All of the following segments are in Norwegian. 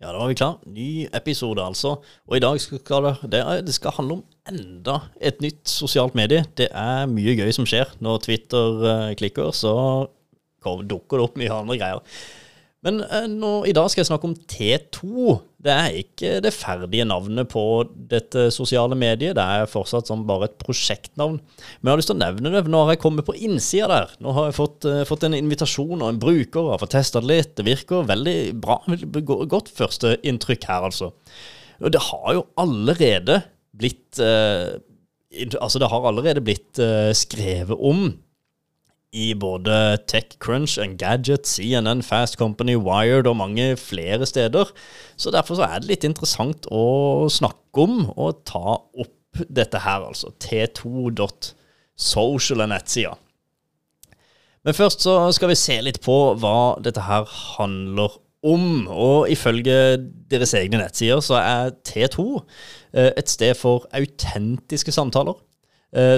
Ja, da var vi klar. Ny episode, altså. Og i dag skal det, det, skal handle om enda et nytt sosialt medie. Det er mye gøy som skjer. Når Twitter uh, klikker, så dukker det opp mye andre greier. Men eh, nå, i dag skal jeg snakke om T2. Det er ikke det ferdige navnet på dette sosiale mediet. Det er fortsatt som bare et prosjektnavn. Men jeg har lyst til å nevne det. Nå har jeg kommet på innsida der. Nå har jeg fått, uh, fått en invitasjon og en bruker og har fått testa det litt. Det virker veldig bra. Godt førsteinntrykk her, altså. Og det har jo allerede blitt uh, Altså, det har allerede blitt uh, skrevet om i både TechCrunch, Engadget, CNN, Fast Company, Wired og mange flere steder. Så derfor så er det litt interessant å snakke om og ta opp dette her, altså. T2.social er nettsida. Men først så skal vi se litt på hva dette her handler om. Og ifølge deres egne nettsider så er T2 eh, et sted for autentiske samtaler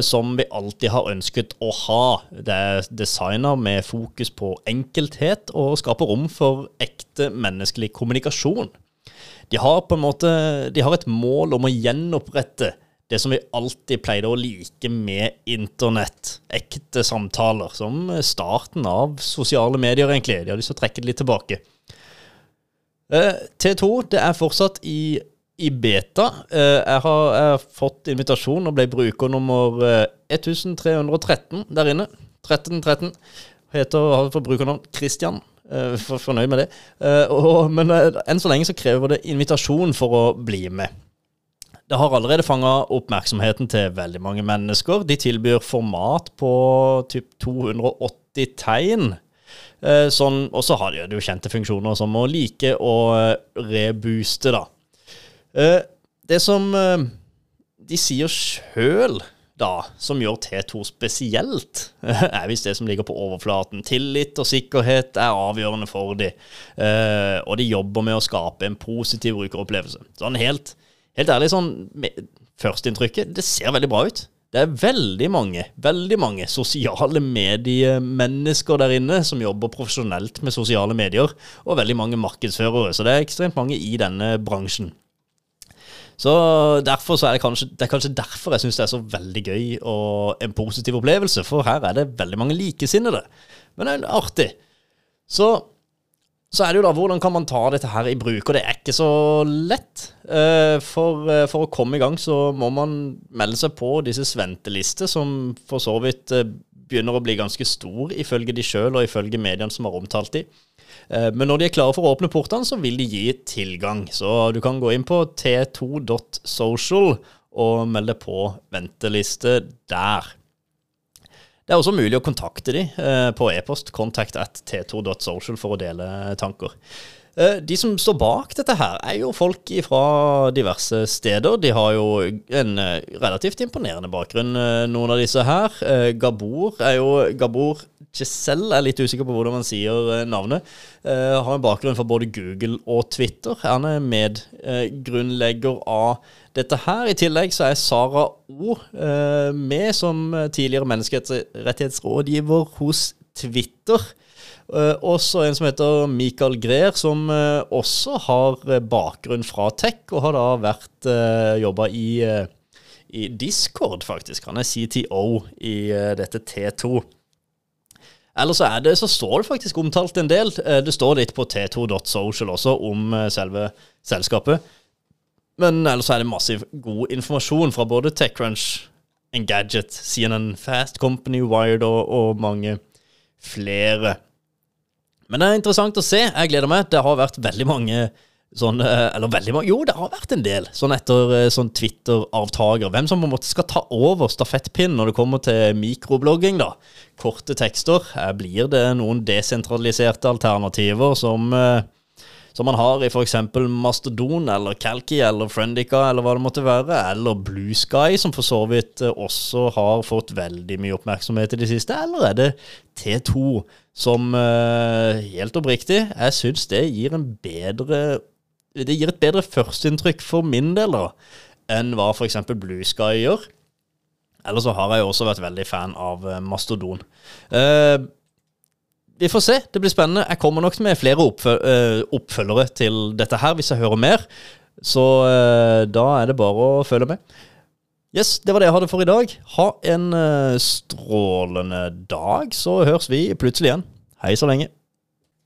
som vi alltid har ønsket å ha. Det er designer med fokus på enkelthet og skaper rom for ekte menneskelig kommunikasjon. De har på en måte De har et mål om å gjenopprette det som vi alltid pleide å like med internett. Ekte samtaler. Som starten av sosiale medier, egentlig. De har lyst til å trekke det litt tilbake. Eh, T2 det er fortsatt i i beta. Eh, jeg har, jeg har, fått invitasjon og ble bruker nummer 1313 eh, der inne. 1313. Heter, har fått brukernavn Christian. Uh, for, fornøyd med det. Og, men enn så lenge så krever det invitasjon for å bli med. Det har allerede fanga oppmerksomheten til veldig mange mennesker. De tilbyr format på typ 280 tegn. Sånn, og så har de jo kjente funksjoner som å like og rebooste, da. Eh, det som eh, de sier sjøl, da, som gjør T2 spesielt, er visst det som ligger på overflaten. Tillit og sikkerhet er avgjørende for dem, eh, og de jobber med å skape en positiv brukeropplevelse. Sånn helt, helt ærlig, sånn førsteinntrykket, det ser veldig bra ut. Det er veldig mange veldig mange sosiale mediemennesker der inne som jobber profesjonelt med sosiale medier, og veldig mange markedsførere. Så det er ekstremt mange i denne bransjen. Så derfor så er det kanskje, det er kanskje derfor jeg syns det er så veldig gøy og en positiv opplevelse, for her er det veldig mange likesinnede. Men det er artig. Så, så er det jo da hvordan kan man ta dette her i bruk, og det er ikke så lett. Eh, for, eh, for å komme i gang så må man melde seg på disse sventelister, som for så vidt eh, begynner å bli ganske stor, ifølge de sjøl og ifølge mediene som har omtalt de. Eh, men når de er klare for å åpne portene, så vil de gi tilgang. Så du kan gå inn på t2.social og melde på venteliste der. Det er også mulig å kontakte de eh, på e-post contact at t2.social for å dele tanker. Eh, de som står bak dette her, er jo folk fra diverse steder. De har jo en relativt imponerende bakgrunn, noen av disse her. Gabor er jo Gabor Giselle er litt usikker på hvordan man sier eh, navnet. Har en bakgrunn fra både Google og Twitter. Han er medgrunnlegger av dette her. I tillegg så er Sara O med som tidligere menneskerettighetsrådgiver hos Twitter. Også en som heter Michael Greer, som også har bakgrunn fra tech, og har da vært uh, jobba i i Discord, faktisk. Han er CTO i dette T2. Eller så, det, så står det faktisk omtalt en del. Eh, det står litt på t2.social også om eh, selve selskapet. Men ellers er det massiv god informasjon fra både TechCrunch, Engadget, CNN Fast Company, Wired og, og mange flere. Men det er interessant å se. Jeg gleder meg. Det har vært veldig mange sånn Eller veldig mange Jo, det har vært en del sånn etter eh, sånn Twitter-avtaker. Hvem som på en måte skal ta over stafettpinnen når det kommer til mikroblogging, da. Korte tekster. Blir det noen desentraliserte alternativer som eh, som man har i f.eks. Mastodon eller Kalki, eller Friendica eller hva det måtte være, eller Blue Sky, som for så vidt eh, også har fått veldig mye oppmerksomhet i det siste, eller er det T2, som helt oppriktig, jeg syns det gir en bedre det gir et bedre førsteinntrykk for min del da, enn hva f.eks. Blue Sky gjør. Eller så har jeg også vært veldig fan av eh, Mastodon. Uh, vi får se. Det blir spennende. Jeg kommer nok med flere eh, oppfølgere til dette her hvis jeg hører mer. Så eh, da er det bare å følge med. Yes, det var det jeg hadde for i dag. Ha en eh, strålende dag, så høres vi plutselig igjen. Hei så lenge.